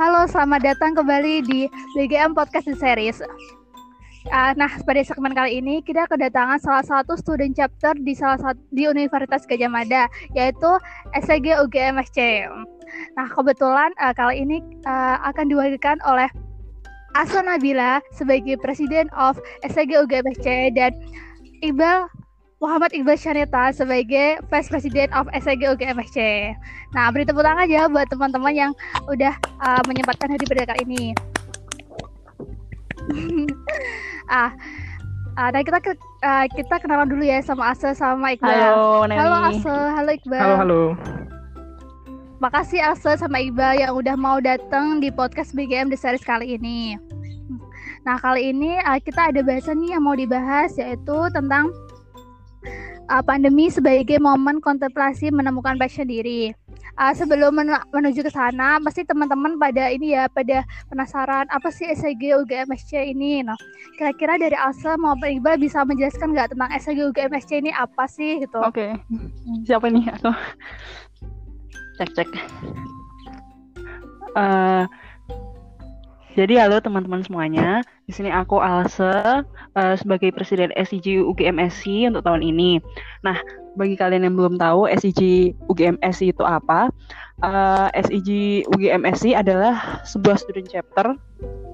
Halo, selamat datang kembali di BGM Podcast Series. Uh, nah, pada segmen kali ini kita kedatangan salah satu student chapter di salah satu di Universitas Gajah Mada, yaitu SG UGMSC. Nah, kebetulan uh, kali ini uh, akan diwakilkan oleh Asa Nabila sebagai Presiden of SG UGMSC dan Iqbal Muhammad Iqbal Syaneta sebagai Vice President of SAG UGMSC. Nah, beri tepuk tangan aja buat teman-teman yang udah uh, menyempatkan hari pada kali ini. ah, uh, nah kita uh, kita kenalan dulu ya sama Ase sama Iqbal. Halo, Nemi. Halo Ase, halo Iqbal. Halo, halo. Makasih Ase sama Iqbal yang udah mau datang di podcast BGM The Series kali ini. Nah, kali ini uh, kita ada bahasan nih yang mau dibahas yaitu tentang uh, pandemi sebagai momen kontemplasi menemukan passion diri. Uh, sebelum men menuju ke sana, pasti teman-teman pada ini ya, pada penasaran apa sih SG UGMSC ini. Nah, kira-kira dari Asa maupun Iqbal bisa menjelaskan nggak tentang SG UGMSC ini apa sih gitu? Oke, okay. siapa nih aku? Cek cek. Uh, jadi halo teman-teman semuanya. Di sini aku Alse uh, sebagai presiden SIG UGMSI untuk tahun ini. Nah, bagi kalian yang belum tahu SIG UGMSI itu apa? Uh, SIG UGMSI adalah sebuah student chapter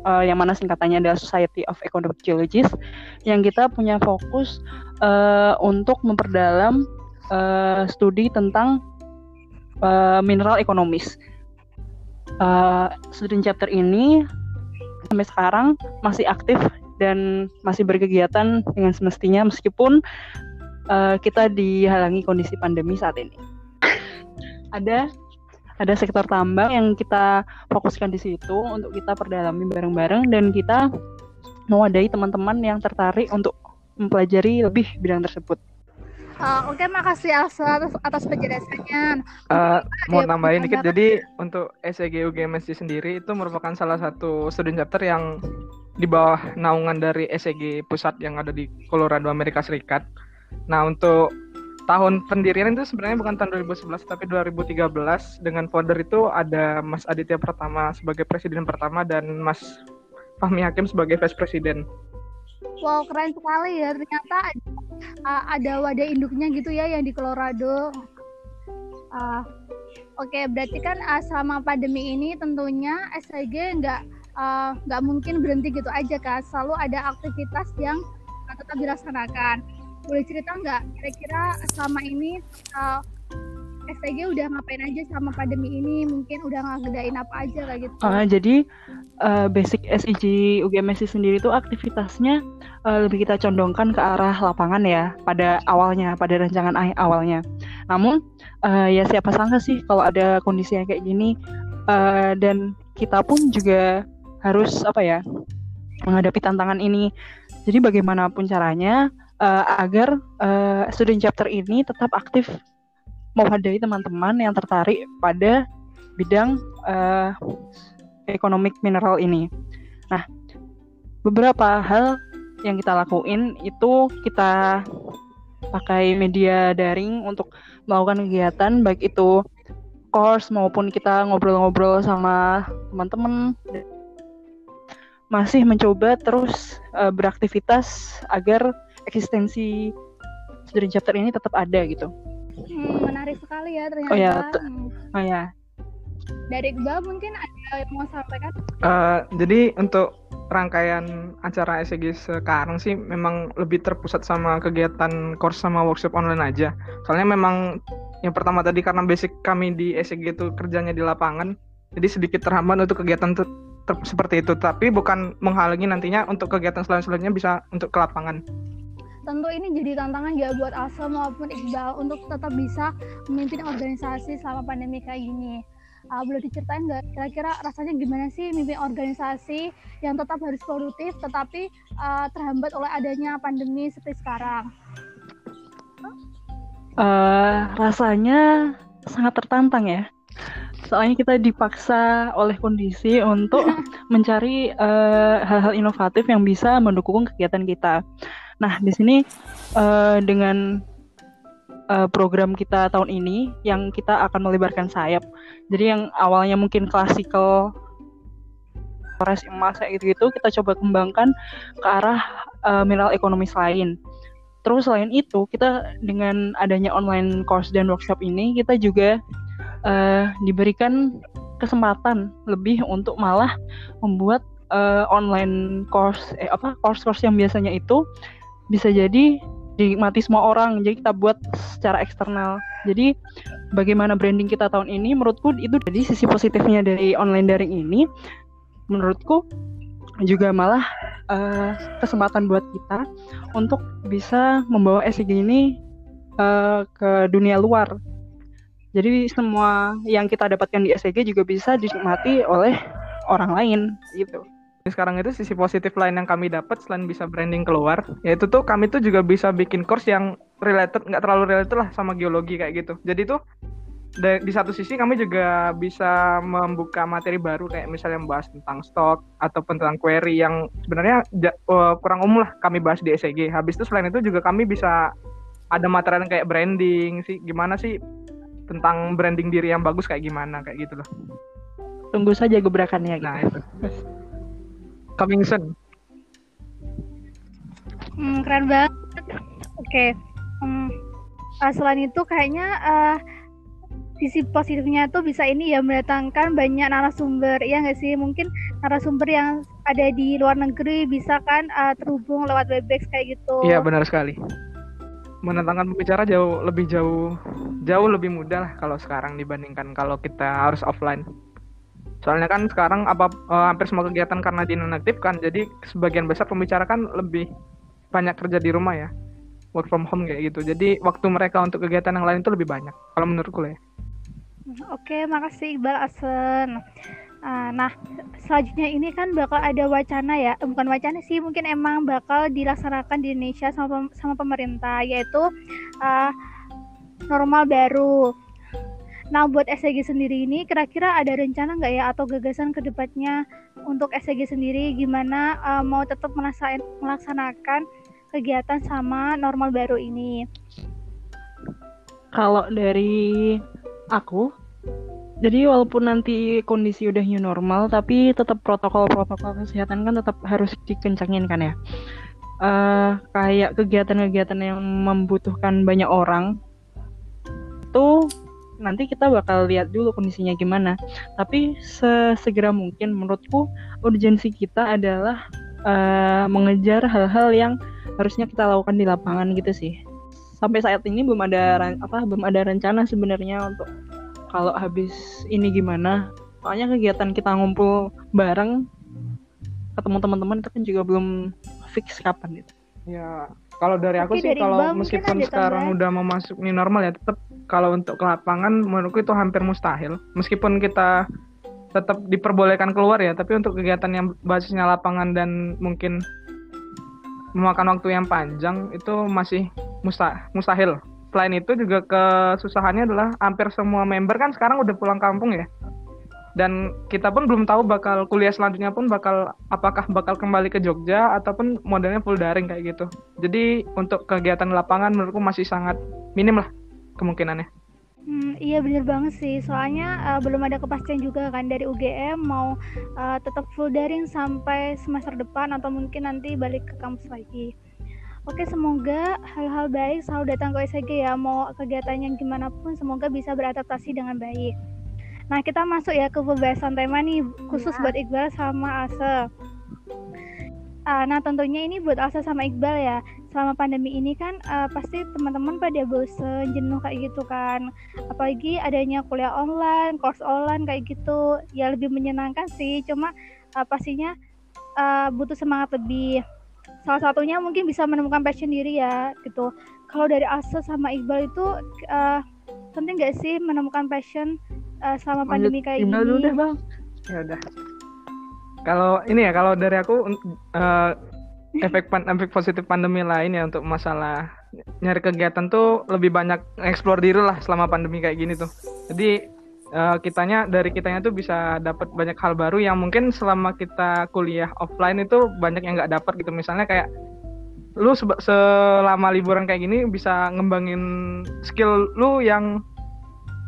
uh, yang mana singkatannya adalah Society of Economic Geologists yang kita punya fokus uh, untuk memperdalam uh, studi tentang uh, mineral ekonomis. Uh, student chapter ini sampai sekarang masih aktif dan masih berkegiatan dengan semestinya meskipun uh, kita dihalangi kondisi pandemi saat ini. ada ada sektor tambang yang kita fokuskan di situ untuk kita perdalami bareng-bareng dan kita mewadai teman-teman yang tertarik untuk mempelajari lebih bidang tersebut. Uh, Oke, okay, makasih Elsa atas, atas penjelasannya. Uh, mau nambahin dikit, jadi untuk SEG UGMSC sendiri itu merupakan salah satu student chapter yang di bawah naungan dari SEG pusat yang ada di Colorado, Amerika Serikat. Nah, untuk tahun pendirian itu sebenarnya bukan tahun 2011 tapi 2013 dengan founder itu ada Mas Aditya Pertama sebagai presiden pertama dan Mas Fahmi Hakim sebagai vice president. Wow, keren sekali ya. Ternyata uh, ada wadah induknya gitu ya yang di Colorado. Uh, Oke, okay, berarti kan uh, selama pandemi ini tentunya SIG nggak nggak uh, mungkin berhenti gitu aja kan. Selalu ada aktivitas yang tetap dilaksanakan. Boleh cerita nggak kira-kira selama ini uh, STG udah ngapain aja sama pandemi ini mungkin udah ngegedain apa aja kayak gitu uh, jadi uh, basic SIG UGMSI sendiri itu aktivitasnya uh, lebih kita condongkan ke arah lapangan ya pada awalnya pada rancangan awalnya. Namun uh, ya siapa sangka sih kalau ada kondisi yang kayak gini uh, dan kita pun juga harus apa ya menghadapi tantangan ini. Jadi bagaimanapun caranya uh, agar uh, student chapter ini tetap aktif mewadahi teman-teman yang tertarik pada bidang uh, ekonomik mineral ini. Nah, beberapa hal yang kita lakuin itu kita pakai media daring untuk melakukan kegiatan baik itu course maupun kita ngobrol-ngobrol sama teman-teman masih mencoba terus uh, beraktivitas agar eksistensi student chapter ini tetap ada gitu. Hmm, menarik sekali ya ternyata. Oh ya, oh ya. Dari Iqbal mungkin ada yang mau sampaikan? Uh, jadi untuk rangkaian acara SEG sekarang sih memang lebih terpusat sama kegiatan course sama workshop online aja. Soalnya memang yang pertama tadi karena basic kami di SEG itu kerjanya di lapangan, jadi sedikit terhambat untuk kegiatan seperti itu. Tapi bukan menghalangi nantinya untuk kegiatan selanjutnya bisa untuk ke lapangan tentu ini jadi tantangan ya buat Asa maupun Iqbal untuk tetap bisa memimpin organisasi selama pandemi kayak gini. Uh, boleh diceritain nggak kira-kira rasanya gimana sih memimpin organisasi yang tetap harus produktif tetapi uh, terhambat oleh adanya pandemi seperti sekarang? Uh, rasanya sangat tertantang ya. Soalnya kita dipaksa oleh kondisi untuk mencari hal-hal uh, inovatif yang bisa mendukung kegiatan kita. Nah, di sini uh, dengan uh, program kita tahun ini yang kita akan melebarkan sayap. Jadi yang awalnya mungkin klasikal Forest emas kayak gitu, gitu kita coba kembangkan ke arah uh, mineral ekonomis lain. Terus selain itu, kita dengan adanya online course dan workshop ini, kita juga uh, diberikan kesempatan lebih untuk malah membuat uh, online course, eh apa course-course yang biasanya itu bisa jadi dinikmati semua orang. Jadi kita buat secara eksternal. Jadi bagaimana branding kita tahun ini, menurutku itu jadi sisi positifnya dari online daring ini. Menurutku juga malah uh, kesempatan buat kita untuk bisa membawa SIG ini uh, ke dunia luar. Jadi semua yang kita dapatkan di SIG juga bisa dinikmati oleh orang lain gitu. Sekarang itu sisi positif lain yang kami dapat selain bisa branding keluar, yaitu tuh kami tuh juga bisa bikin course yang related, nggak terlalu related lah sama geologi kayak gitu. Jadi tuh di satu sisi kami juga bisa membuka materi baru kayak misalnya membahas tentang stok ataupun tentang query yang sebenarnya uh, kurang umum lah kami bahas di SEG. Habis itu selain itu juga kami bisa ada materi kayak branding sih gimana sih tentang branding diri yang bagus kayak gimana kayak gitu loh. Tunggu saja gebrakannya gitu. Nah, itu. Coming soon. Hmm, keren banget. Oke. Okay. Hmm, uh, selain itu kayaknya uh, sisi positifnya tuh bisa ini ya mendatangkan banyak narasumber ya nggak sih mungkin narasumber yang ada di luar negeri bisa kan uh, terhubung lewat webex kayak gitu iya benar sekali mendatangkan pembicara jauh lebih jauh jauh lebih mudah lah kalau sekarang dibandingkan kalau kita harus offline soalnya kan sekarang apa uh, hampir semua kegiatan karena dinonaktifkan jadi sebagian besar pembicara kan lebih banyak kerja di rumah ya work from home kayak gitu jadi waktu mereka untuk kegiatan yang lain itu lebih banyak kalau menurutku ya Oke, makasih Iqbal Asen. Uh, nah, selanjutnya ini kan bakal ada wacana ya, eh, bukan wacana sih, mungkin emang bakal dilaksanakan di Indonesia sama sama pemerintah, yaitu uh, normal baru. Nah, buat SEG sendiri ini, kira-kira ada rencana nggak ya atau gagasan ke depannya untuk SEG sendiri gimana uh, mau tetap melaksanakan kegiatan sama normal baru ini? Kalau dari aku jadi walaupun nanti kondisi udah new normal tapi tetap protokol-protokol kesehatan kan tetap harus dikencangin kan ya uh, kayak kegiatan-kegiatan yang membutuhkan banyak orang tuh nanti kita bakal lihat dulu kondisinya gimana. Tapi sesegera mungkin menurutku urgensi kita adalah uh, mengejar hal-hal yang harusnya kita lakukan di lapangan gitu sih. Sampai saat ini belum ada apa belum ada rencana sebenarnya untuk kalau habis ini gimana. Soalnya kegiatan kita ngumpul bareng ketemu teman-teman itu kan juga belum fix kapan itu ya kalau dari aku Oke, sih kalau meskipun sekarang udah mau masuk ini normal ya tetap kalau untuk ke lapangan menurutku itu hampir mustahil meskipun kita tetap diperbolehkan keluar ya tapi untuk kegiatan yang basisnya lapangan dan mungkin memakan waktu yang panjang itu masih musta mustahil. Selain itu juga kesusahannya adalah hampir semua member kan sekarang udah pulang kampung ya. Dan kita pun belum tahu bakal kuliah selanjutnya pun bakal apakah bakal kembali ke Jogja ataupun modelnya full daring kayak gitu. Jadi untuk kegiatan lapangan menurutku masih sangat minim lah kemungkinannya. Hmm, iya bener banget sih, soalnya uh, belum ada kepastian juga kan dari UGM mau uh, tetap full daring sampai semester depan atau mungkin nanti balik ke kampus lagi. Oke, semoga hal-hal baik selalu datang ke SG ya, mau kegiatan yang gimana pun semoga bisa beradaptasi dengan baik. Nah, kita masuk ya ke pembahasan tema nih, khusus ya. buat Iqbal sama Ase. Uh, nah, tentunya ini buat Asa sama Iqbal ya. Selama pandemi ini kan uh, pasti teman-teman pada bosen jenuh kayak gitu kan. Apalagi adanya kuliah online course online kayak gitu. Ya lebih menyenangkan sih. Cuma uh, pastinya uh, butuh semangat lebih. Salah satunya mungkin bisa menemukan passion diri ya gitu. Kalau dari Asa sama Iqbal itu uh, penting gak sih menemukan passion uh, selama pandemi kayak gini? dulu deh bang. Ya udah. Kalau ini ya kalau dari aku uh, efek pan efek positif pandemi lain ya untuk masalah nyari kegiatan tuh lebih banyak explore diri lah selama pandemi kayak gini tuh. Jadi uh, kitanya dari kitanya tuh bisa dapat banyak hal baru yang mungkin selama kita kuliah offline itu banyak yang nggak dapat gitu. Misalnya kayak lu se selama liburan kayak gini bisa ngembangin skill lu yang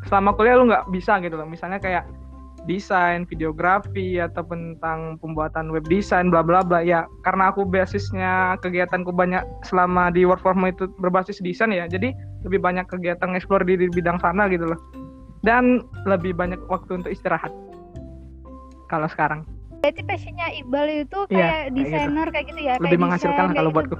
selama kuliah lu nggak bisa gitu loh. Misalnya kayak desain, videografi atau tentang pembuatan web design bla bla bla. Ya karena aku basisnya kegiatanku banyak selama di work from home itu berbasis desain ya jadi lebih banyak kegiatan explore di, di bidang sana gitu loh. Dan lebih banyak waktu untuk istirahat. Kalau sekarang. Berarti passionnya Iqbal itu iya, kayak ya, desainer kayak gitu. kayak gitu ya lebih kayak menghasilkan kalau gitu buatku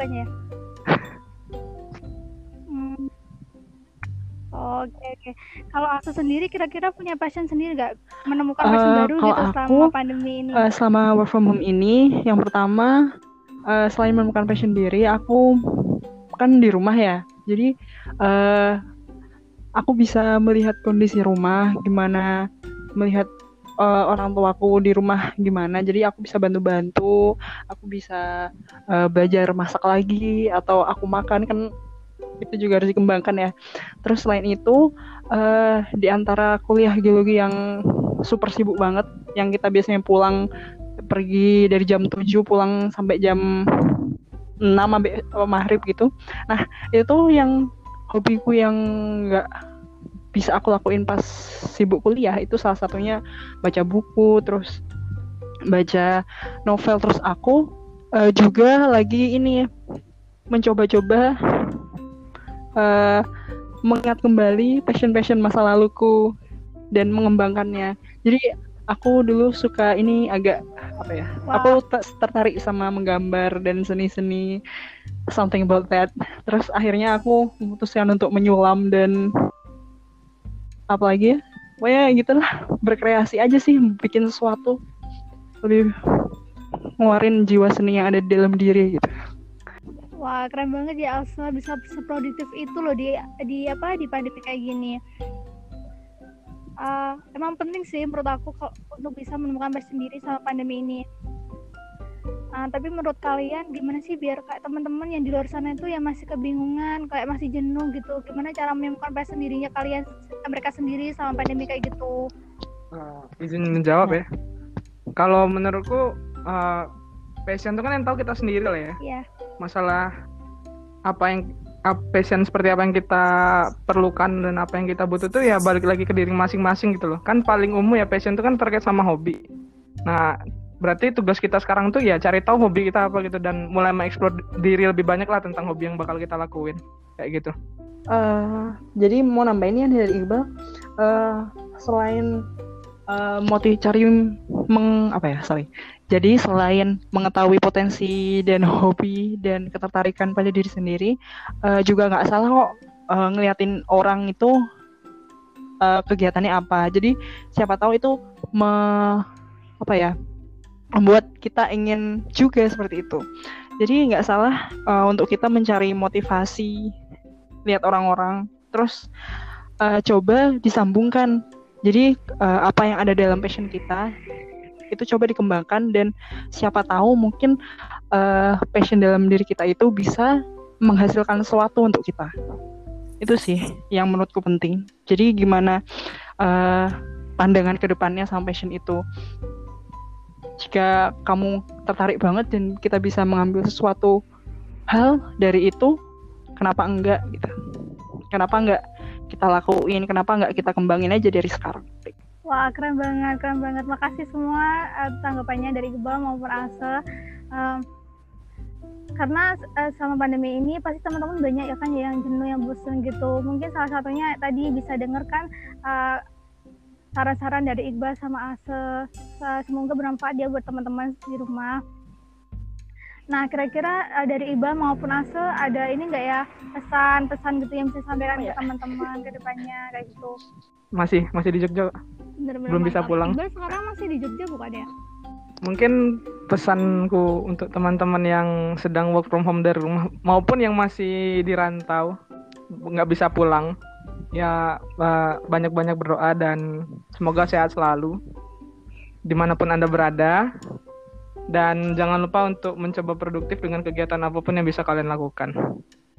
Oke oke. Kalau aku sendiri kira-kira punya passion sendiri nggak menemukan passion uh, baru gitu aku, selama pandemi ini? Uh, selama work from home ini, yang pertama uh, selain menemukan passion diri, aku kan di rumah ya. Jadi uh, aku bisa melihat kondisi rumah, gimana melihat uh, orang tuaku di rumah gimana. Jadi aku bisa bantu-bantu, aku bisa uh, belajar masak lagi atau aku makan kan itu juga harus dikembangkan ya. Terus selain itu uh, di antara kuliah geologi yang super sibuk banget, yang kita biasanya pulang pergi dari jam 7 pulang sampai jam 6 sampai maghrib gitu. Nah itu yang hobiku yang nggak bisa aku lakuin pas sibuk kuliah itu salah satunya baca buku terus baca novel terus aku uh, juga lagi ini mencoba-coba uh, mengingat kembali passion-passion masa laluku dan mengembangkannya. Jadi aku dulu suka ini agak apa ya? Wow. Aku tertarik sama menggambar dan seni-seni something about that. Terus akhirnya aku memutuskan untuk menyulam dan apa lagi ya? Pokoknya gitulah berkreasi aja sih, bikin sesuatu lebih ngeluarin jiwa seni yang ada di dalam diri gitu. Wah keren banget ya Alsa bisa seproduktif itu loh di di apa di pandemi kayak gini. Uh, emang penting sih menurut aku kalau untuk bisa menemukan passion sendiri sama pandemi ini. Uh, tapi menurut kalian gimana sih biar kayak teman-teman yang di luar sana itu yang masih kebingungan, kayak masih jenuh gitu, gimana cara menemukan passion sendirinya kalian mereka sendiri sama pandemi kayak gitu? Uh, izin menjawab ya. Kalau menurutku uh, passion itu kan yang tahu kita sendiri lah ya. Iya. Masalah apa yang passion seperti apa yang kita perlukan dan apa yang kita butuh tuh ya balik lagi ke diri masing-masing gitu loh. Kan paling umum ya passion itu kan terkait sama hobi. Nah, berarti tugas kita sekarang tuh ya cari tahu hobi kita apa gitu dan mulai mengeksplor diri lebih banyak lah tentang hobi yang bakal kita lakuin kayak gitu. Uh, jadi mau nambahin ya dari Iqbal, uh, selain uh, motif cari meng apa ya sorry jadi selain mengetahui potensi dan hobi dan ketertarikan pada diri sendiri, uh, juga nggak salah kok uh, ngeliatin orang itu uh, kegiatannya apa. Jadi siapa tahu itu me, apa ya membuat kita ingin juga seperti itu. Jadi nggak salah uh, untuk kita mencari motivasi, lihat orang-orang, terus uh, coba disambungkan. Jadi uh, apa yang ada dalam passion kita itu coba dikembangkan dan siapa tahu mungkin uh, passion dalam diri kita itu bisa menghasilkan sesuatu untuk kita. Itu sih yang menurutku penting. Jadi gimana uh, pandangan ke depannya sama passion itu. Jika kamu tertarik banget dan kita bisa mengambil sesuatu hal dari itu kenapa enggak gitu? Kenapa enggak kita lakuin? Kenapa enggak kita kembangin aja dari sekarang Wah keren banget, keren banget. Makasih semua uh, tanggapannya dari Gebal maupun Ase. Um, karena uh, sama pandemi ini pasti teman-teman banyak ya kan ya yang jenuh, yang bosan gitu. Mungkin salah satunya tadi bisa dengarkan uh, saran-saran dari Iqbal sama Ase. Uh, semoga bermanfaat ya buat teman-teman di rumah. Nah, kira-kira uh, dari Iqbal maupun Ase ada ini enggak ya pesan-pesan gitu yang bisa sampaikan oh, ke iya. teman-teman ke depannya kayak gitu? Masih, masih di Jogja. Bener-bener belum bisa pulang. Iqbal sekarang masih di Jogja bukan ya? Mungkin pesanku untuk teman-teman yang sedang work from home dari rumah maupun yang masih di rantau nggak bisa pulang ya eh, banyak-banyak berdoa dan semoga sehat selalu di mana pun anda berada dan jangan lupa untuk mencoba produktif dengan kegiatan apa pun yang bisa kalian lakukan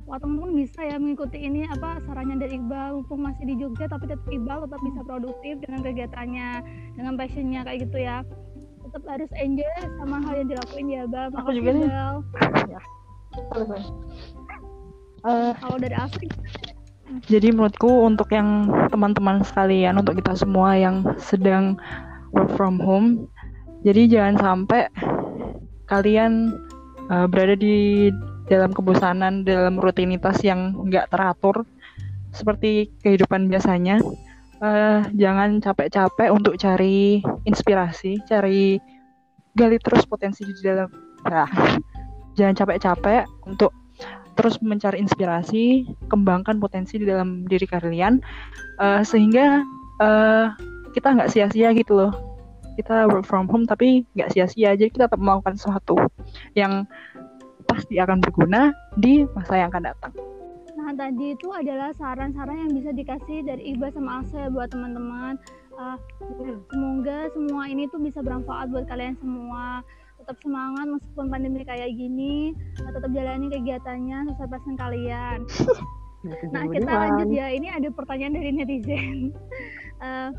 wah teman-teman bisa ya mengikuti ini apa sarannya dari Iqbal. Mumpung masih di Jogja tapi tetap Iqbal tetap bisa produktif dengan kegiatannya dengan passionnya kayak gitu ya. Tetap harus enjoy sama hal yang dilakuin ya Bal. Aku juga nih. Ya. uh, kalau dari asli jadi menurutku untuk yang teman-teman sekalian untuk kita semua yang sedang work from home. Jadi jangan sampai kalian uh, berada di dalam kebosanan, dalam rutinitas yang nggak teratur seperti kehidupan biasanya. Uh, jangan capek-capek untuk cari inspirasi, cari gali terus potensi di dalam. Nah, jangan capek-capek untuk terus mencari inspirasi, kembangkan potensi di dalam diri kalian, uh, sehingga uh, kita nggak sia-sia gitu loh kita work from home tapi nggak sia-sia jadi kita tetap melakukan sesuatu yang pasti akan berguna di masa yang akan datang. Nah tadi itu adalah saran-saran yang bisa dikasih dari Iba sama Asa buat teman-teman. Uh, semoga semua ini tuh bisa bermanfaat buat kalian semua. Tetap semangat meskipun pandemi kayak gini. Uh, tetap jalani kegiatannya sesuai passion kalian. nah kita lanjut ya. Ini ada pertanyaan dari netizen. Uh,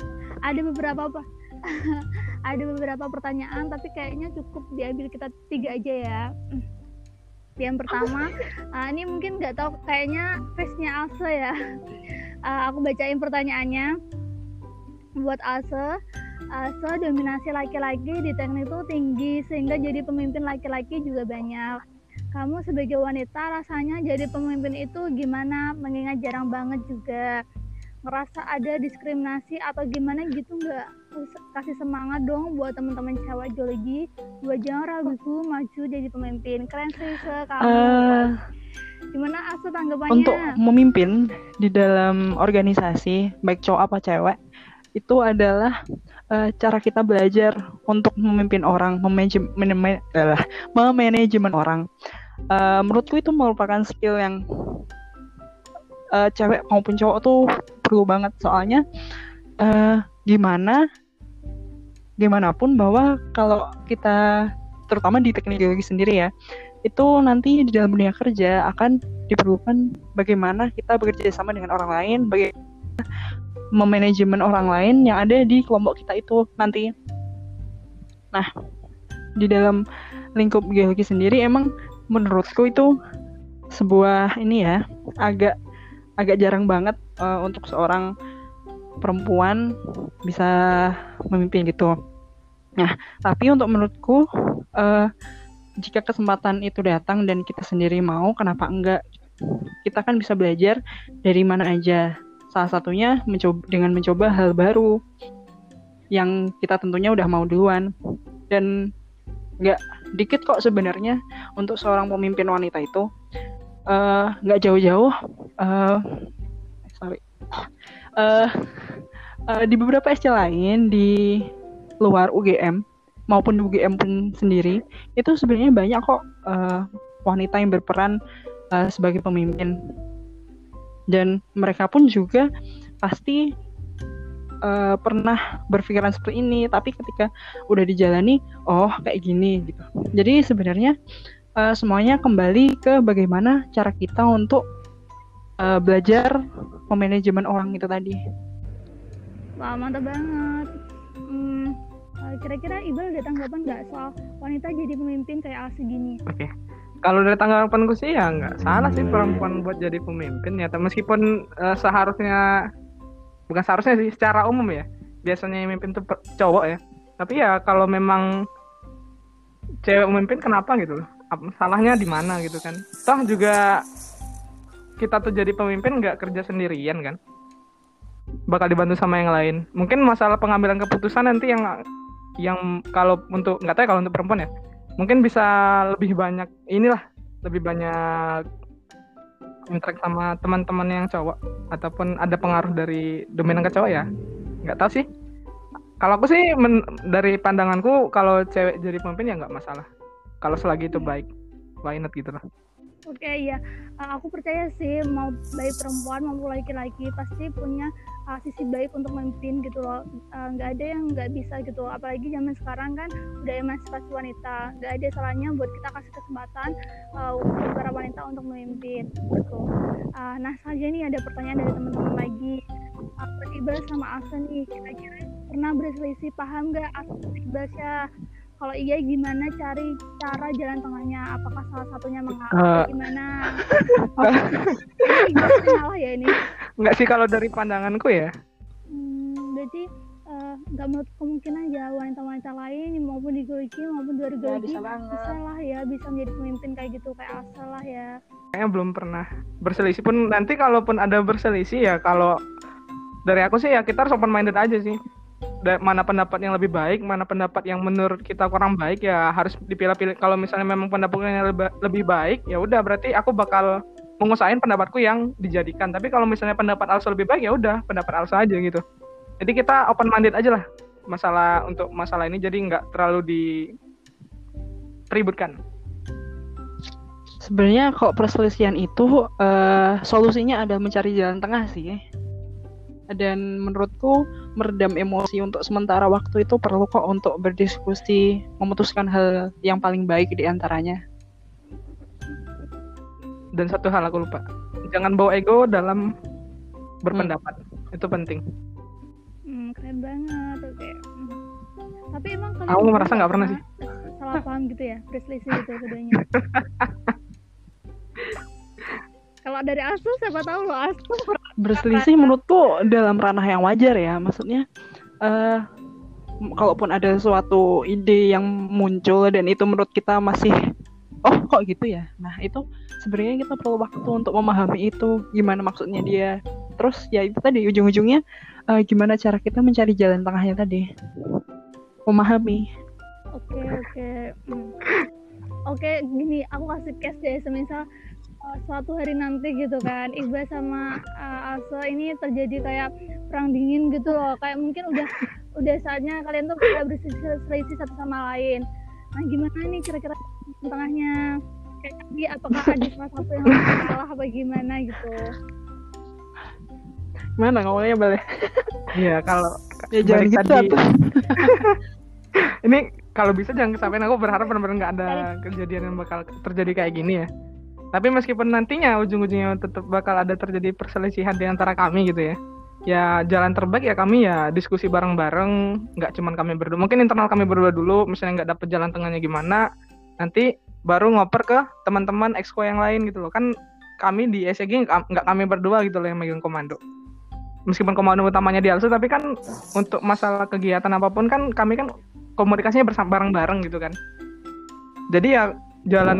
ada beberapa apa? ada beberapa pertanyaan tapi kayaknya cukup diambil kita tiga aja ya. Yang pertama uh, ini mungkin nggak tahu kayaknya face-nya Ase ya. Uh, aku bacain pertanyaannya. Buat Ase Ase dominasi laki-laki di teknik itu tinggi sehingga jadi pemimpin laki-laki juga banyak. Kamu sebagai wanita rasanya jadi pemimpin itu gimana? Mengingat jarang banget juga ngerasa ada diskriminasi atau gimana gitu nggak? Kasih semangat dong buat teman-teman cewek geologi buat jangan ragu maju jadi pemimpin. Keren sih se kamu uh, gimana asu tanggapannya? untuk memimpin di dalam organisasi baik cowok apa cewek itu adalah uh, cara kita belajar untuk memimpin orang memanajemen memanajemen orang. Uh, menurutku itu merupakan skill yang uh, cewek maupun cowok tuh perlu banget. Soalnya uh, gimana gimana pun bahwa kalau kita terutama di teknik geologi sendiri ya itu nanti di dalam dunia kerja akan diperlukan bagaimana kita bekerja sama dengan orang lain bagaimana memanajemen orang lain yang ada di kelompok kita itu nanti. Nah di dalam lingkup geologi sendiri emang menurutku itu sebuah ini ya agak agak jarang banget uh, untuk seorang perempuan bisa memimpin gitu. Nah, tapi untuk menurutku uh, jika kesempatan itu datang dan kita sendiri mau, kenapa enggak? Kita kan bisa belajar dari mana aja. Salah satunya mencoba dengan mencoba hal baru yang kita tentunya udah mau duluan dan nggak dikit kok sebenarnya untuk seorang pemimpin wanita itu Eh, nggak uh, jauh-jauh uh, uh, uh, di beberapa SC lain di luar UGM maupun UGM pun sendiri itu sebenarnya banyak kok uh, wanita yang berperan uh, sebagai pemimpin. Dan mereka pun juga pasti uh, pernah berpikiran seperti ini tapi ketika udah dijalani oh kayak gini gitu. Jadi sebenarnya uh, semuanya kembali ke bagaimana cara kita untuk uh, belajar memanajemen orang itu tadi. Wah mantap banget. Hmm, eh, kira-kira Ibal ada tanggapan nggak soal wanita jadi pemimpin kayak Alsi gini? Oke. Okay. Kalau dari tanggapanku sih ya nggak salah sih perempuan buat jadi pemimpin ya. Meskipun uh, seharusnya bukan seharusnya sih secara umum ya. Biasanya yang memimpin itu cowok ya. Tapi ya kalau memang cewek memimpin kenapa gitu loh? salahnya di mana gitu kan toh juga kita tuh jadi pemimpin nggak kerja sendirian kan? Bakal dibantu sama yang lain. Mungkin masalah pengambilan keputusan nanti yang yang kalau untuk nggak tahu ya kalau untuk perempuan ya. Mungkin bisa lebih banyak inilah lebih banyak interaksi sama teman-teman yang cowok. Ataupun ada pengaruh dari dominan ke cowok ya. Nggak tahu sih. Kalau aku sih men, dari pandanganku kalau cewek jadi pemimpin ya nggak masalah. Kalau selagi itu baik why not gitu lah Oke okay, ya, uh, aku percaya sih mau baik perempuan maupun laki-laki pasti punya uh, sisi baik untuk memimpin gitu loh. Eh, nggak uh, ada yang nggak bisa gitu. Apalagi zaman sekarang kan udah emansipasi wanita. Nggak ada salahnya buat kita kasih kesempatan uh, untuk para wanita untuk memimpin gitu. Uh, nah saja nih ada pertanyaan dari teman-teman lagi. Uh, Iqbal sama Asa nih, kira-kira pernah berselisih paham nggak Iqbal ya? Kalau iya gimana cari cara jalan tengahnya? Apakah salah satunya mengalah uh, gimana? Oh, salah ya ini. Enggak sih kalau dari pandanganku ya? Hmm, berarti eh, nggak menutup kemungkinan ya wanita-wanita lain maupun di Goiki maupun di luar Ya, Goiki bisa banget. bisa lah ya bisa menjadi pemimpin kayak gitu kayak Asa lah ya. Kayaknya belum pernah berselisih pun. Nanti kalaupun ada berselisih ya kalau dari aku sih ya kita harus open minded aja sih. Mana pendapat yang lebih baik, mana pendapat yang menurut kita kurang baik ya harus dipilah-pilih. Kalau misalnya memang pendapatnya lebih, baik, ya udah berarti aku bakal mengusahain pendapatku yang dijadikan. Tapi kalau misalnya pendapat Alsa lebih baik ya udah pendapat Alsa aja gitu. Jadi kita open minded aja lah masalah untuk masalah ini jadi nggak terlalu diributkan. Sebenarnya kok perselisihan itu eh, solusinya adalah mencari jalan tengah sih. Dan menurutku meredam emosi untuk sementara waktu itu perlu kok untuk berdiskusi, memutuskan hal yang paling baik di antaranya. Dan satu hal aku lupa, jangan bawa ego dalam berpendapat. Itu penting. hmm, keren banget oke Hmm. tapi emang Aku merasa nggak pernah sih. salah paham gitu ya berselisih gitu keduanya kalau dari Asu siapa tahu lo Asu Berselisih menurutku dalam ranah yang wajar ya, maksudnya m- kalaupun ada suatu ide yang muncul dan itu menurut kita masih oh kok gitu ya. Nah, itu sebenarnya kita perlu waktu untuk memahami itu gimana maksudnya dia. Terus ya itu tadi ujung-ujungnya eh, gimana cara kita mencari jalan tengahnya tadi. Memahami. Oke oke. Hmm. Oke gini aku kasih case deh semisal uh, suatu hari nanti gitu kan Iqbal sama uh, Aso ini terjadi kayak perang dingin gitu loh kayak mungkin udah udah saatnya kalian tuh kayak berselisih satu sama lain. Nah gimana nih kira-kira tengahnya kayak tadi apakah ada salah satu yang harus kalah apa gimana gitu? Mana ngomongnya boleh? Iya, kalau Ya jangan gitu tadi- ini kalau bisa jangan kesampaian aku berharap benar-benar nggak ada kejadian yang bakal terjadi kayak gini ya. Tapi meskipun nantinya ujung-ujungnya tetap bakal ada terjadi perselisihan di antara kami gitu ya. Ya jalan terbaik ya kami ya diskusi bareng-bareng, nggak cuman kami berdua. Mungkin internal kami berdua dulu, misalnya nggak dapet jalan tengahnya gimana, nanti baru ngoper ke teman-teman exco yang lain gitu loh. Kan kami di SEG nggak kami berdua gitu loh yang megang komando. Meskipun komando utamanya di Alsu, tapi kan untuk masalah kegiatan apa pun kan kami kan komunikasinya bersama bareng-bareng gitu kan. Jadi ya jalan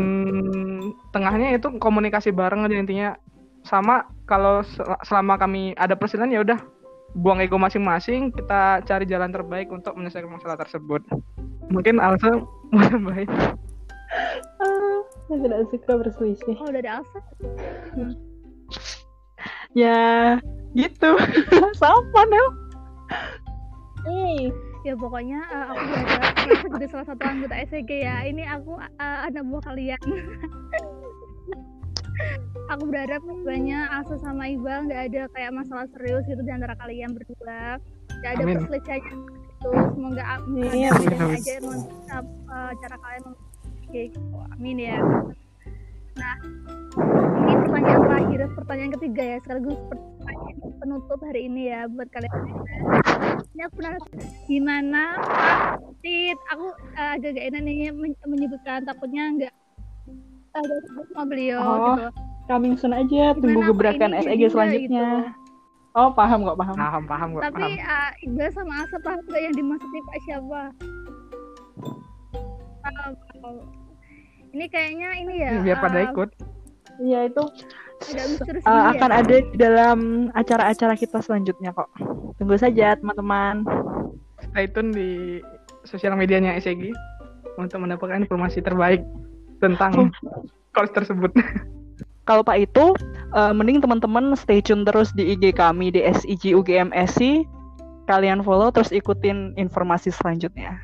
tengahnya itu komunikasi bareng aja intinya. Sama kalau sel- selama kami ada perselisihan ya udah buang ego masing-masing, kita cari jalan terbaik untuk menyelesaikan masalah tersebut. Mungkin Alsa mau nambahin. Ah, saya tidak suka berselisih. Oh dari Alsa? Ya, gitu. Sama Nel. Ya pokoknya uh, aku berharap aku jadi salah satu anggota SEG ya. Ini aku uh, anak buah kalian. aku berharap banyak Asa sama Iqbal nggak ada kayak masalah serius gitu di antara kalian berdua. Nggak ada perselisihan gitu. Semoga aku Amin, ada amin, amin. aja emang uh, cara kalian Oke, gitu. Amin ya. Nah, ini pertanyaan terakhir, pertanyaan ketiga ya, sekaligus pertanyaan penutup hari ini ya buat kalian. Ini aku pernah gimana Pak Tit, aku uh, agak gak enak nih men- menyebutkan takutnya nggak ada sebut sama beliau Oh, gitu. Coming soon aja, tunggu Gimana gebrakan ini SEG selanjutnya. gitu. Oh, paham kok, paham. Paham, paham kok, Tapi paham. uh, Iqbal sama Asap paham nggak yang dimaksud nih Pak siapa? Paham, paham. Ini kayaknya ini ya. Biar pada uh, ikut. Iya, itu Agak misterius uh, gini ya. akan ada di dalam acara-acara kita selanjutnya kok. Tunggu saja, teman-teman. Stay tune di sosial medianya SEG untuk mendapatkan informasi terbaik tentang course tersebut. Kalau Pak itu, uh, mending teman-teman stay tune terus di IG kami di SIG UGMSI. Kalian follow terus ikutin informasi selanjutnya.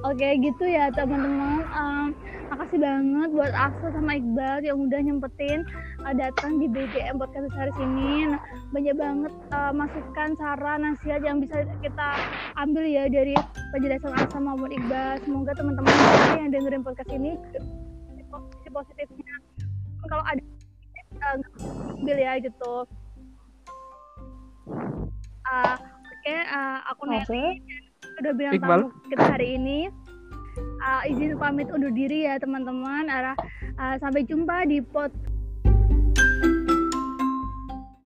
Oke gitu ya teman-teman. Em, makasih banget buat Asa sama Iqbal yang udah nyempetin uh, datang di BGM Podcast Series ini. Nah, banyak banget uh, masukan, saran, nasihat yang bisa kita ambil ya dari penjelasan Asa maupun Iqbal. Semoga teman-teman yang dengerin podcast ini positif positifnya. Kalau ada uh, ambil ya gitu. Uh, Oke, uh, aku Nelly udah bilang Iqbal. tamu kita hari ini. Uh, izin pamit undur diri ya teman-teman. Arah uh, sampai jumpa di pod